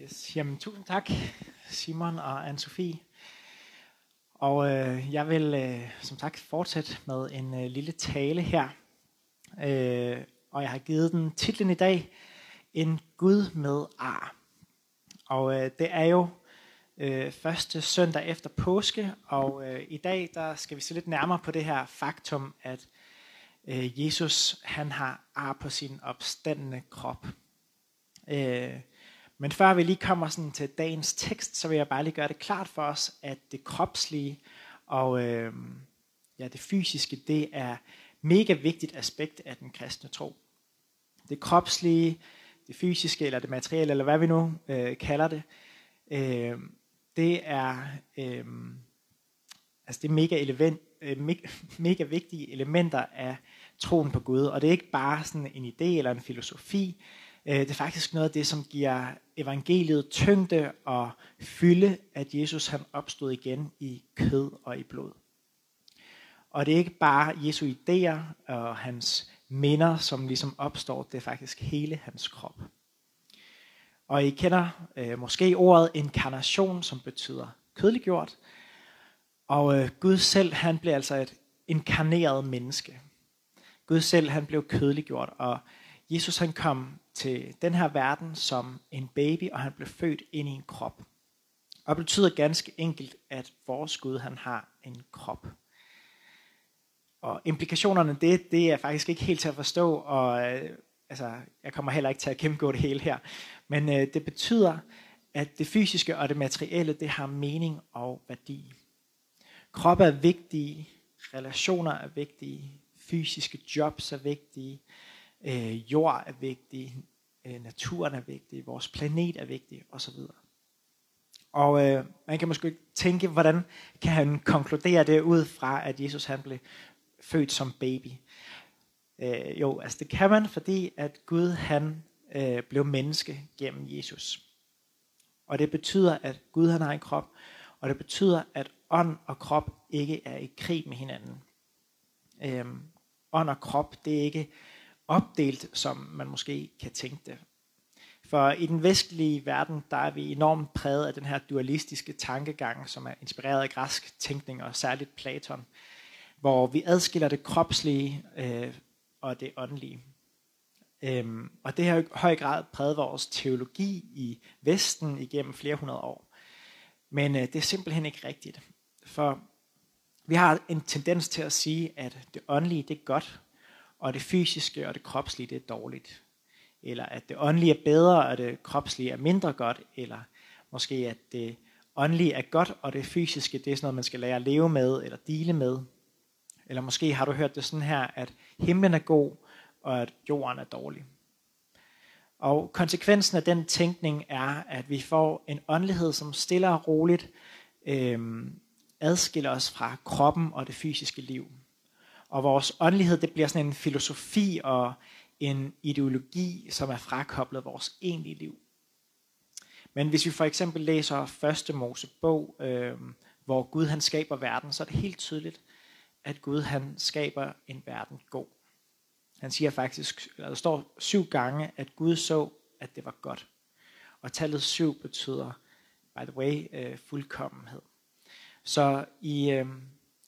Yes, jamen, tusind tak, Simon og Anne-Sophie. Og øh, jeg vil øh, som sagt fortsætte med en øh, lille tale her. Øh, og jeg har givet den titlen i dag, En Gud med ar. Og øh, det er jo øh, første søndag efter påske, og øh, i dag der skal vi se lidt nærmere på det her faktum, at øh, Jesus han har ar på sin opstandende krop. Øh, men før vi lige kommer sådan til dagens tekst, så vil jeg bare lige gøre det klart for os, at det kropslige og øh, ja, det fysiske, det er mega vigtigt aspekt af den kristne tro. Det kropslige, det fysiske eller det materielle, eller hvad vi nu øh, kalder det, øh, det er øh, altså det er mega, element, øh, mega, mega vigtige elementer af troen på Gud. Og det er ikke bare sådan en idé eller en filosofi, Øh, det er faktisk noget af det, som giver evangeliet tyngde og fylde, at Jesus han opstod igen i kød og i blod. Og det er ikke bare Jesu idéer og hans minder, som ligesom opstår, det er faktisk hele hans krop. Og I kender øh, måske ordet inkarnation, som betyder kødeliggjort. Og øh, Gud selv, han blev altså et inkarneret menneske. Gud selv, han blev kødeliggjort, og Jesus han kom til den her verden som en baby, og han blev født ind i en krop. Og det betyder ganske enkelt, at vores Gud han har en krop. Og implikationerne, det, det er faktisk ikke helt til at forstå, og øh, altså, jeg kommer heller ikke til at gennemgå det hele her. Men øh, det betyder, at det fysiske og det materielle, det har mening og værdi. Kroppe er vigtige, relationer er vigtige, fysiske jobs er vigtige, øh, jord er vigtig, øh, naturen er vigtig, vores planet er vigtig osv. Og øh, man kan måske tænke, hvordan kan han konkludere det ud fra, at Jesus han blev født som baby? Øh, jo, altså det kan man, fordi at Gud han øh, blev menneske gennem Jesus. Og det betyder, at Gud han har en krop, og det betyder, at ånd og krop ikke er i krig med hinanden. Øhm, ånd og krop, det er ikke opdelt, som man måske kan tænke det. For i den vestlige verden, der er vi enormt præget af den her dualistiske tankegang, som er inspireret af græsk tænkning, og særligt Platon, hvor vi adskiller det kropslige øh, og det åndelige. Øhm, og det har i høj grad præget vores teologi i Vesten igennem flere hundrede år. Men øh, det er simpelthen ikke rigtigt. For vi har en tendens til at sige, at det åndelige det er godt, og det fysiske og det kropslige det er dårligt. Eller at det åndelige er bedre, og det kropslige er mindre godt. Eller måske at det åndelige er godt, og det fysiske det er sådan noget, man skal lære at leve med eller dele med. Eller måske har du hørt det sådan her, at himlen er god, og at jorden er dårlig. Og konsekvensen af den tænkning er, at vi får en åndelighed, som stille og roligt øh, adskiller os fra kroppen og det fysiske liv. Og vores åndelighed, det bliver sådan en filosofi og en ideologi, som er frakoblet vores egentlige liv. Men hvis vi for eksempel læser første Mosebog, øh, hvor Gud han skaber verden, så er det helt tydeligt, at Gud han skaber en verden god. Han siger faktisk, eller der står syv gange, at Gud så, at det var godt. Og tallet syv betyder, by the way, øh, fuldkommenhed. Så i, øh,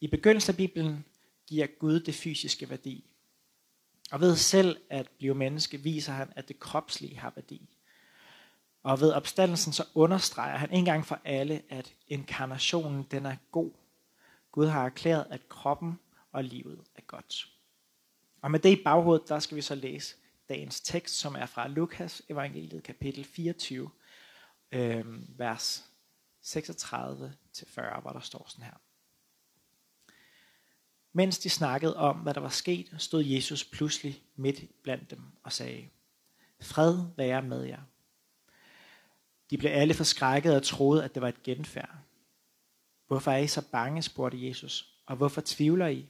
i begyndelsen af Bibelen, giver Gud det fysiske værdi. Og ved selv at blive menneske, viser han, at det kropslige har værdi. Og ved opstandelsen så understreger han en gang for alle, at inkarnationen den er god. Gud har erklæret, at kroppen og livet er godt. Og med det i baghovedet, der skal vi så læse dagens tekst, som er fra Lukas evangeliet kapitel 24, øh, vers 36-40, hvor der står sådan her. Mens de snakkede om, hvad der var sket, stod Jesus pludselig midt blandt dem og sagde, Fred være med jer. De blev alle forskrækket og troede, at det var et genfærd. Hvorfor er I så bange, spurgte Jesus, og hvorfor tvivler I?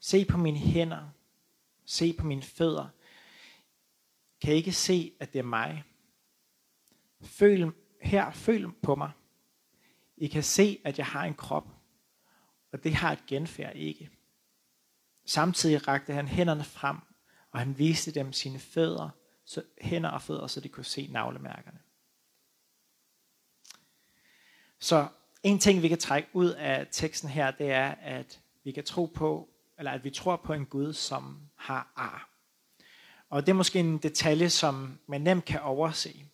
Se på mine hænder, se på mine fødder. Kan I ikke se, at det er mig? Føl, her, føl på mig. I kan se, at jeg har en krop, og det har et genfærd ikke. Samtidig rakte han hænderne frem, og han viste dem sine fødder, så hænder og fødder, så de kunne se navlemærkerne. Så en ting, vi kan trække ud af teksten her, det er, at vi kan tro på, eller at vi tror på en Gud, som har ar. Og det er måske en detalje, som man nemt kan overse.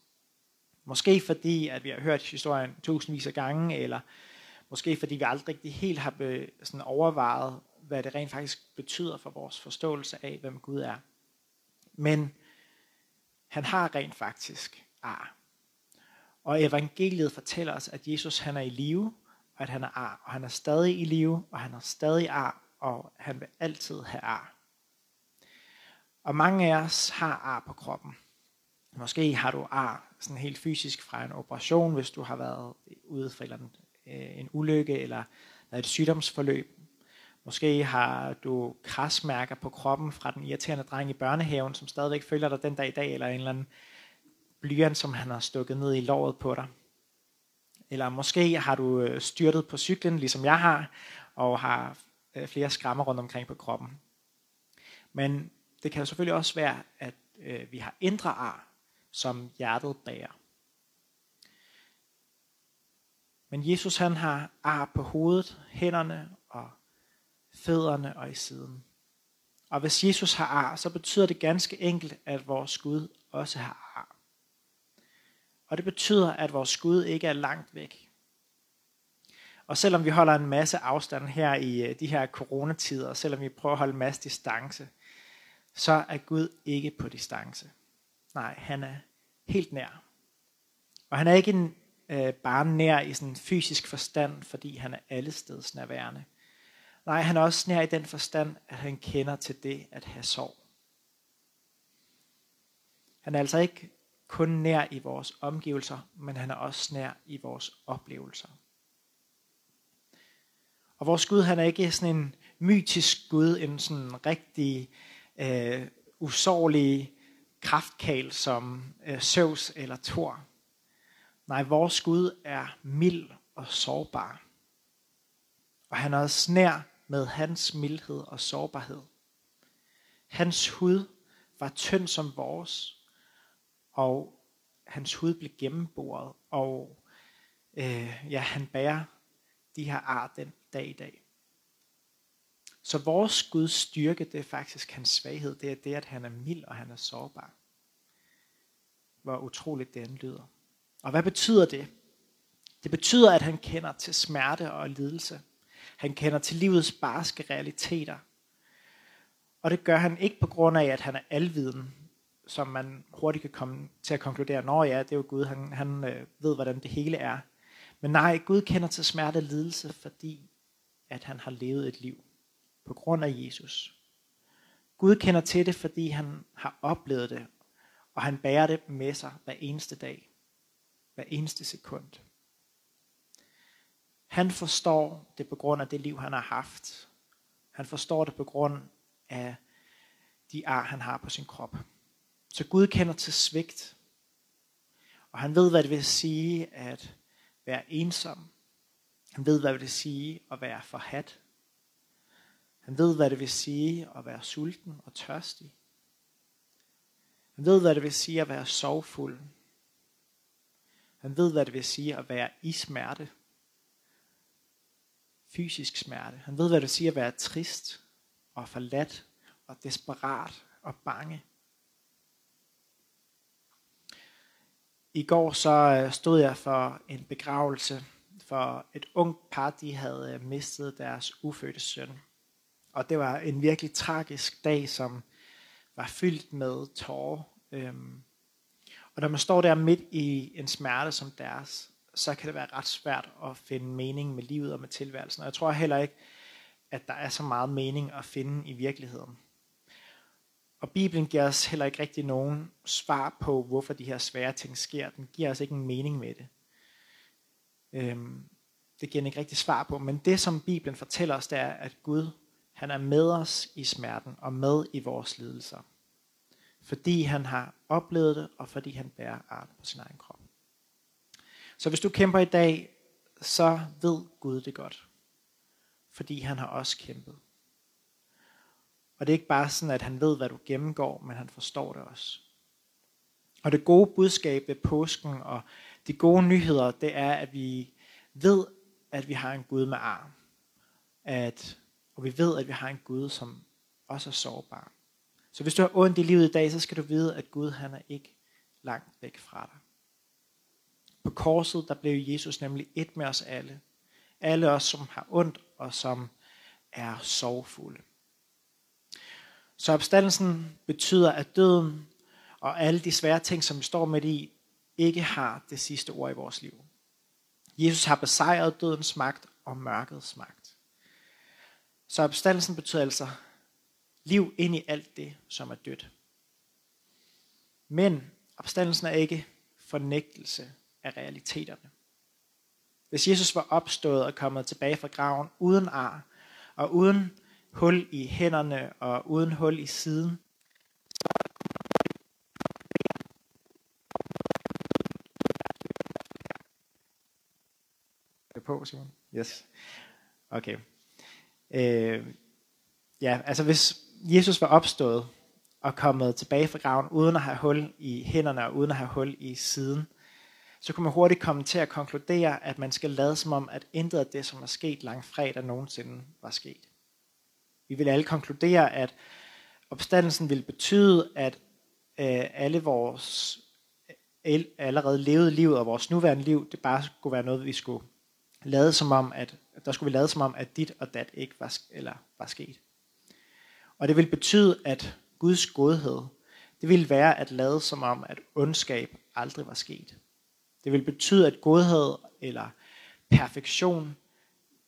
Måske fordi, at vi har hørt historien tusindvis af gange, eller måske fordi vi aldrig rigtig helt har øh, sådan overvejet, hvad det rent faktisk betyder for vores forståelse af, hvem Gud er. Men han har rent faktisk ar. Og evangeliet fortæller os, at Jesus han er i live, og at han er ar, og han er stadig i live, og han er stadig ar, og han vil altid have ar. Og mange af os har ar på kroppen. Måske har du ar sådan helt fysisk fra en operation, hvis du har været ude for et eller andet øh, en ulykke eller været et sygdomsforløb. Måske har du krasmærker på kroppen fra den irriterende dreng i børnehaven, som stadigvæk følger dig den dag i dag, eller en eller anden blyant, som han har stukket ned i låret på dig. Eller måske har du øh, styrtet på cyklen, ligesom jeg har, og har øh, flere skrammer rundt omkring på kroppen. Men det kan jo selvfølgelig også være, at øh, vi har indre ar, som hjertet bærer. Men Jesus han har ar på hovedet, hænderne og fødderne og i siden. Og hvis Jesus har ar, så betyder det ganske enkelt, at vores Gud også har ar. Og det betyder, at vores Gud ikke er langt væk. Og selvom vi holder en masse afstand her i øh, de her coronatider, og selvom vi prøver at holde en masse distance, så er Gud ikke på distance. Nej, han er helt nær. Og han er ikke en, øh, bare nær i sådan fysisk forstand, fordi han er allesteds nærværende. Nej, han er også nær i den forstand, at han kender til det at have sorg. Han er altså ikke kun nær i vores omgivelser, men han er også nær i vores oplevelser. Og vores Gud, han er ikke sådan en mytisk Gud, en sådan rigtig øh, usårlig kraftkal som øh, Zeus eller Thor. Nej, vores Gud er mild og sårbar. Og han er også nær med hans mildhed og sårbarhed. Hans hud var tynd som vores, og hans hud blev gennemboret, og øh, ja, han bærer de her ar den dag i dag. Så vores Guds styrke, det er faktisk hans svaghed. Det er det, at han er mild og han er sårbar. Hvor utroligt det lyder. Og hvad betyder det? Det betyder, at han kender til smerte og lidelse. Han kender til livets barske realiteter. Og det gør han ikke på grund af, at han er alviden, som man hurtigt kan komme til at konkludere, når ja, det er jo Gud, han, han øh, ved, hvordan det hele er. Men nej, Gud kender til smerte og lidelse, fordi at han har levet et liv på grund af Jesus. Gud kender til det, fordi han har oplevet det, og han bærer det med sig hver eneste dag, hver eneste sekund. Han forstår det på grund af det liv, han har haft. Han forstår det på grund af de ar, han har på sin krop. Så Gud kender til svigt. Og han ved, hvad det vil sige at være ensom. Han ved, hvad det vil sige at være forhat. Han ved, hvad det vil sige at være sulten og tørstig. Han ved, hvad det vil sige at være sorgfuld. Han ved, hvad det vil sige at være i smerte fysisk smerte. Han ved, hvad det vil sige at være trist og forladt og desperat og bange. I går så øh, stod jeg for en begravelse for et ungt par, de havde øh, mistet deres ufødte søn. Og det var en virkelig tragisk dag, som var fyldt med tårer. Øhm, og når man står der midt i en smerte som deres, så kan det være ret svært at finde mening med livet og med tilværelsen. Og jeg tror heller ikke, at der er så meget mening at finde i virkeligheden. Og Bibelen giver os heller ikke rigtig nogen svar på, hvorfor de her svære ting sker. Den giver os ikke en mening med det. Øhm, det giver den ikke rigtig svar på. Men det, som Bibelen fortæller os, det er, at Gud han er med os i smerten og med i vores lidelser. Fordi han har oplevet det, og fordi han bærer art på sin egen krop. Så hvis du kæmper i dag, så ved Gud det godt. Fordi han har også kæmpet. Og det er ikke bare sådan, at han ved, hvad du gennemgår, men han forstår det også. Og det gode budskab ved påsken og de gode nyheder, det er, at vi ved, at vi har en Gud med arm. At, og vi ved, at vi har en Gud, som også er sårbar. Så hvis du har ondt i livet i dag, så skal du vide, at Gud han er ikke langt væk fra dig. På korset, der blev Jesus nemlig et med os alle. Alle os, som har ondt og som er sorgfulde. Så opstandelsen betyder, at døden og alle de svære ting, som vi står midt i, ikke har det sidste ord i vores liv. Jesus har besejret dødens magt og mørkets magt. Så opstandelsen betyder altså liv ind i alt det, som er dødt. Men opstandelsen er ikke fornægtelse af realiteterne. Hvis Jesus var opstået og kommet tilbage fra graven uden ar og uden hul i hænderne og uden hul i siden, på, Simon? Yes. Okay. Øh, ja, altså hvis Jesus var opstået og kommet tilbage fra graven uden at have hul i hænderne og uden at have hul i siden, så kunne man hurtigt komme til at konkludere, at man skal lade som om, at intet af det, som er sket langfredag nogensinde var sket. Vi vil alle konkludere, at opstandelsen vil betyde, at øh, alle vores allerede levede liv og vores nuværende liv, det bare skulle være noget, vi skulle lade som om, at der skulle vi lade som om, at dit og dat ikke var, eller var sket. Og det vil betyde, at Guds godhed, det vil være at lade som om, at ondskab aldrig var sket. Det vil betyde, at godhed eller perfektion,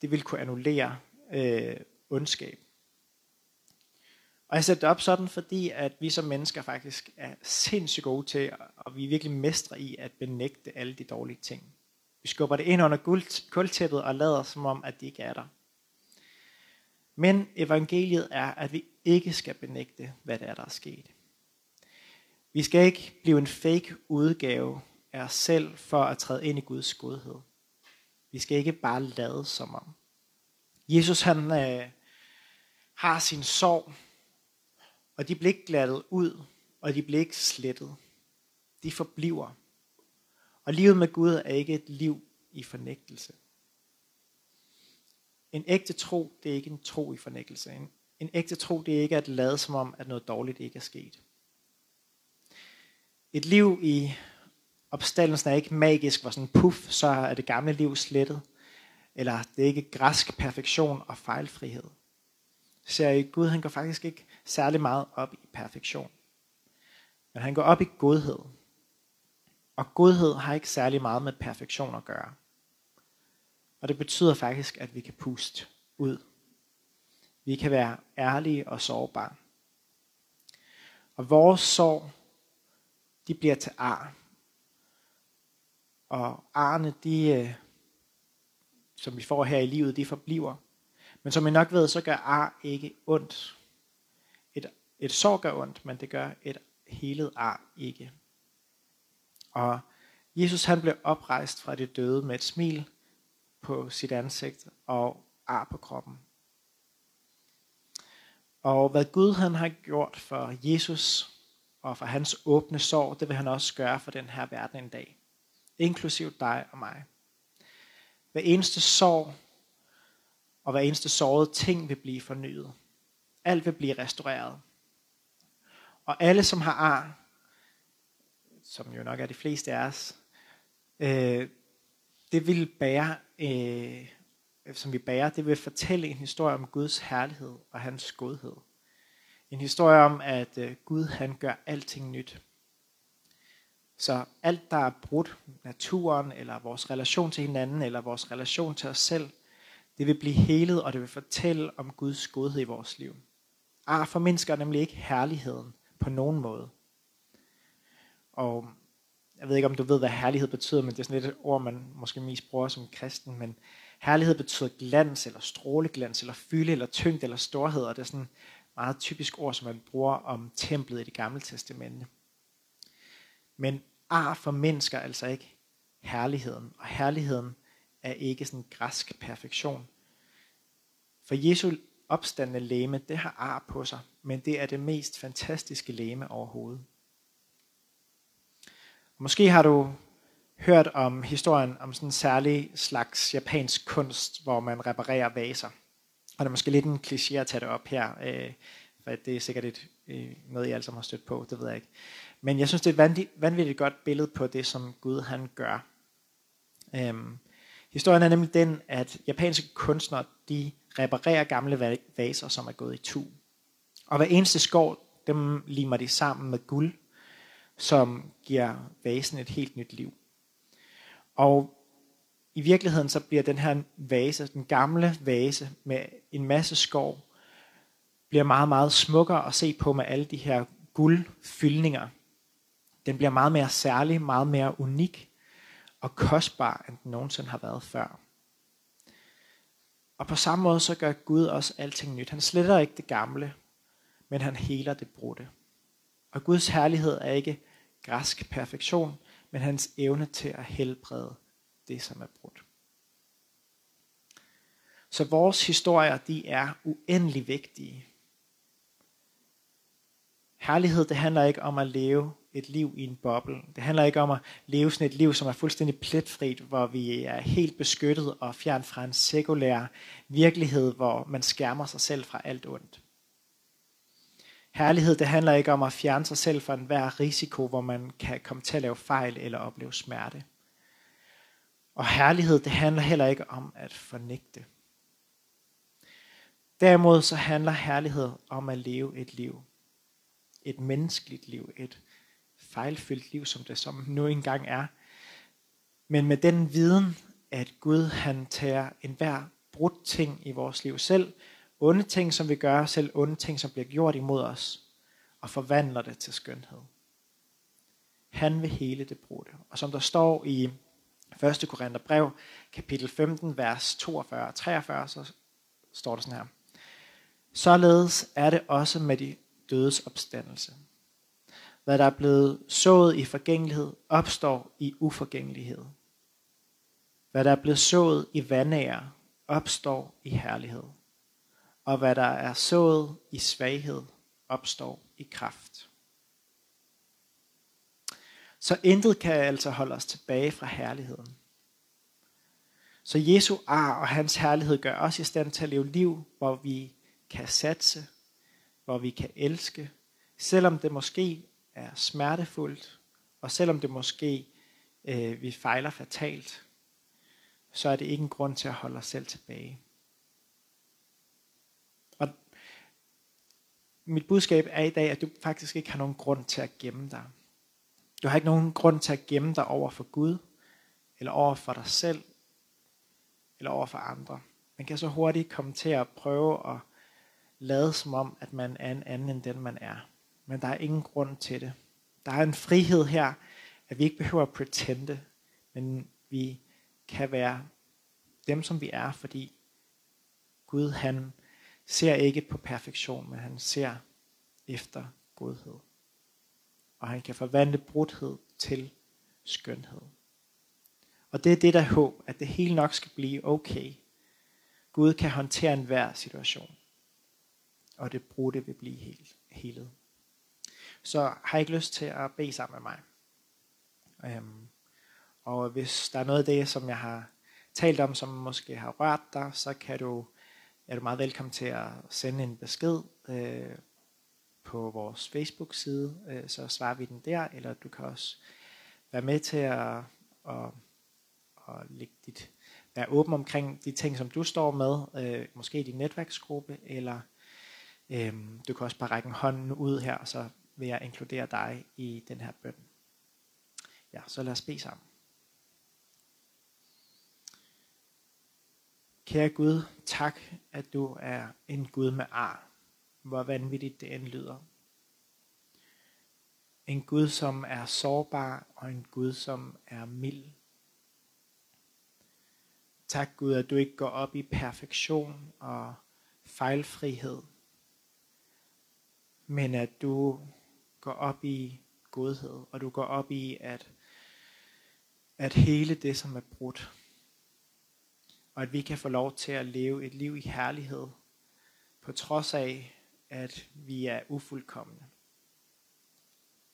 det vil kunne annullere øh, ondskab. Og jeg sætter det op sådan, fordi at vi som mennesker faktisk er sindssygt gode til, og vi er virkelig mestre i at benægte alle de dårlige ting. Vi skubber det ind under guldtæppet og lader som om, at de ikke er der. Men evangeliet er, at vi ikke skal benægte, hvad det er, der er sket. Vi skal ikke blive en fake udgave af os selv for at træde ind i Guds godhed. Vi skal ikke bare lade som om. Jesus han øh, har sin sorg, og de bliver ikke glattet ud, og de bliver ikke slettet. De forbliver. Og livet med Gud er ikke et liv i fornægtelse. En ægte tro, det er ikke en tro i fornægtelse. En, en ægte tro, det er ikke at lade som om, at noget dårligt ikke er sket. Et liv i opstandelsen er ikke magisk, hvor sådan puff, så er det gamle liv slettet. Eller det er ikke græsk perfektion og fejlfrihed. Ser I, Gud han går faktisk ikke særlig meget op i perfektion. Men han går op i godhed. Og godhed har ikke særlig meget med perfektion at gøre. Og det betyder faktisk, at vi kan puste ud. Vi kan være ærlige og sårbare. Og vores sorg, de bliver til ar. Og arne, de, øh, som vi får her i livet, de forbliver. Men som I nok ved, så gør ar ikke ondt. Et, et sår gør ondt, men det gør et helet ar ikke. Og Jesus han blev oprejst fra det døde med et smil på sit ansigt og ar på kroppen. Og hvad Gud han har gjort for Jesus og for hans åbne sår, det vil han også gøre for den her verden en dag. Inklusiv dig og mig. Hver eneste sår og hver eneste såret ting vil blive fornyet. Alt vil blive restaureret. Og alle, som har ar, som jo nok er de fleste af os, øh, det vil bære, øh, som vi bærer, det vil fortælle en historie om Guds herlighed og hans godhed. En historie om, at øh, Gud han gør alting nyt. Så alt, der er brudt, naturen, eller vores relation til hinanden, eller vores relation til os selv, det vil blive helet, og det vil fortælle om Guds godhed i vores liv. Ar formindsker nemlig ikke herligheden på nogen måde. Og jeg ved ikke, om du ved, hvad herlighed betyder, men det er sådan et ord, man måske mest bruger som kristen, men herlighed betyder glans, eller stråleglans, eller fylde, eller tyngde, eller storhed, og det er sådan meget typisk ord, som man bruger om templet i det gamle testamente. Men ar for mennesker altså ikke herligheden, og herligheden er ikke sådan græsk perfektion. For Jesu opstandende læme, det har ar på sig, men det er det mest fantastiske læme overhovedet. Måske har du hørt om historien om sådan en særlig slags japansk kunst, hvor man reparerer vaser. Og det er måske lidt en kliché at tage det op her, øh, for det er sikkert et, øh, noget, I alle sammen har stødt på, det ved jeg ikke. Men jeg synes, det er et vanvittigt, vanvittigt godt billede på det, som Gud han gør. Øhm, historien er nemlig den, at japanske kunstnere, de reparerer gamle vaser, som er gået i tu. Og hver eneste skår, dem limer de sammen med guld, som giver vasen et helt nyt liv. Og i virkeligheden så bliver den her vase, den gamle vase med en masse skov, bliver meget, meget smukkere at se på med alle de her guldfyldninger. Den bliver meget mere særlig, meget mere unik og kostbar, end den nogensinde har været før. Og på samme måde så gør Gud også alting nyt. Han sletter ikke det gamle, men han heler det brudte. Og Guds herlighed er ikke græsk perfektion, men hans evne til at helbrede det, som er brudt. Så vores historier, de er uendelig vigtige. Herlighed, det handler ikke om at leve et liv i en boble. Det handler ikke om at leve sådan et liv, som er fuldstændig pletfrit, hvor vi er helt beskyttet og fjern fra en sekulær virkelighed, hvor man skærmer sig selv fra alt ondt. Herlighed, det handler ikke om at fjerne sig selv fra enhver risiko, hvor man kan komme til at lave fejl eller opleve smerte. Og herlighed, det handler heller ikke om at fornægte. Derimod så handler herlighed om at leve et liv. Et menneskeligt liv. Et fejlfyldt liv, som det som nu engang er. Men med den viden, at Gud han tager enhver brudt ting i vores liv selv, onde ting, som vi gør, selv onde ting, som bliver gjort imod os, og forvandler det til skønhed. Han vil hele det brudte. Og som der står i 1. Korinther brev, kapitel 15, vers 42 og 43, så står der sådan her. Således er det også med de dødes opstandelse. Hvad der er blevet sået i forgængelighed, opstår i uforgængelighed. Hvad der er blevet sået i vandager, opstår i herlighed. Og hvad der er sået i svaghed, opstår i kraft. Så intet kan altså holde os tilbage fra herligheden. Så Jesu ar og hans herlighed gør os i stand til at leve liv, hvor vi kan satse, hvor vi kan elske, selvom det måske er smertefuldt, og selvom det måske øh, vi fejler fatalt, så er det ikke en grund til at holde os selv tilbage. Og mit budskab er i dag, at du faktisk ikke har nogen grund til at gemme dig. Du har ikke nogen grund til at gemme dig over for Gud, eller over for dig selv, eller over for andre. Man kan så hurtigt komme til at prøve at lade som om, at man er en anden end den, man er. Men der er ingen grund til det. Der er en frihed her, at vi ikke behøver at pretende, men vi kan være dem, som vi er, fordi Gud han ser ikke på perfektion, men han ser efter godhed og han kan forvandle brudhed til skønhed. Og det er det, der er håb, at det hele nok skal blive okay. Gud kan håndtere enhver situation, og det brudte vil blive helt, helet. Så har jeg ikke lyst til at bede sammen med mig. Øhm, og hvis der er noget af det, som jeg har talt om, som måske har rørt dig, så kan du, er du meget velkommen til at sende en besked øh, på vores Facebook-side, øh, så svarer vi den der, eller du kan også være med til at, at, at lægge dit, være åben omkring de ting, som du står med, øh, måske i din netværksgruppe, eller øh, du kan også bare række en hånd ud her, og så vil jeg inkludere dig i den her bøn. Ja, så lad os bede sammen. Kære Gud, tak, at du er en Gud med ar hvor vanvittigt det end lyder. En Gud, som er sårbar, og en Gud, som er mild. Tak Gud, at du ikke går op i perfektion og fejlfrihed, men at du går op i godhed, og du går op i, at, at hele det, som er brudt, og at vi kan få lov til at leve et liv i herlighed, på trods af, at vi er ufuldkommende.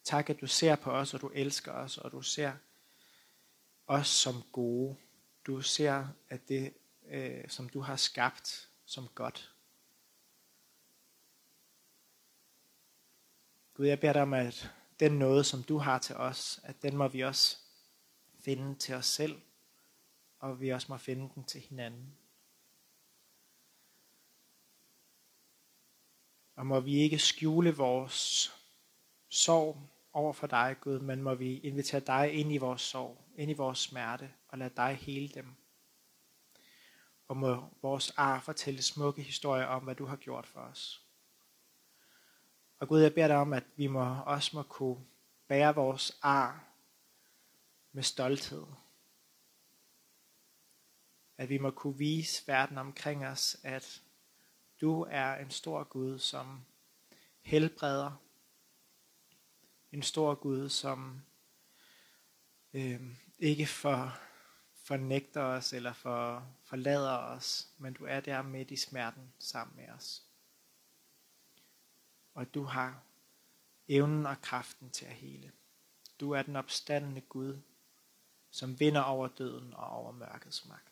Tak, at du ser på os, og du elsker os, og du ser os som gode. Du ser, at det, øh, som du har skabt, som godt. Gud, jeg beder dig om, at den noget, som du har til os, at den må vi også finde til os selv, og vi også må finde den til hinanden. Og må vi ikke skjule vores sorg over for dig, Gud, men må vi invitere dig ind i vores sorg, ind i vores smerte, og lade dig hele dem. Og må vores ar fortælle smukke historier om, hvad du har gjort for os. Og Gud, jeg beder dig om, at vi må også må kunne bære vores ar med stolthed. At vi må kunne vise verden omkring os, at du er en stor Gud, som helbreder. En stor Gud, som øh, ikke for, fornægter os eller for, forlader os, men du er der midt i smerten sammen med os. Og du har evnen og kraften til at hele. Du er den opstandende Gud, som vinder over døden og over mørkets magt.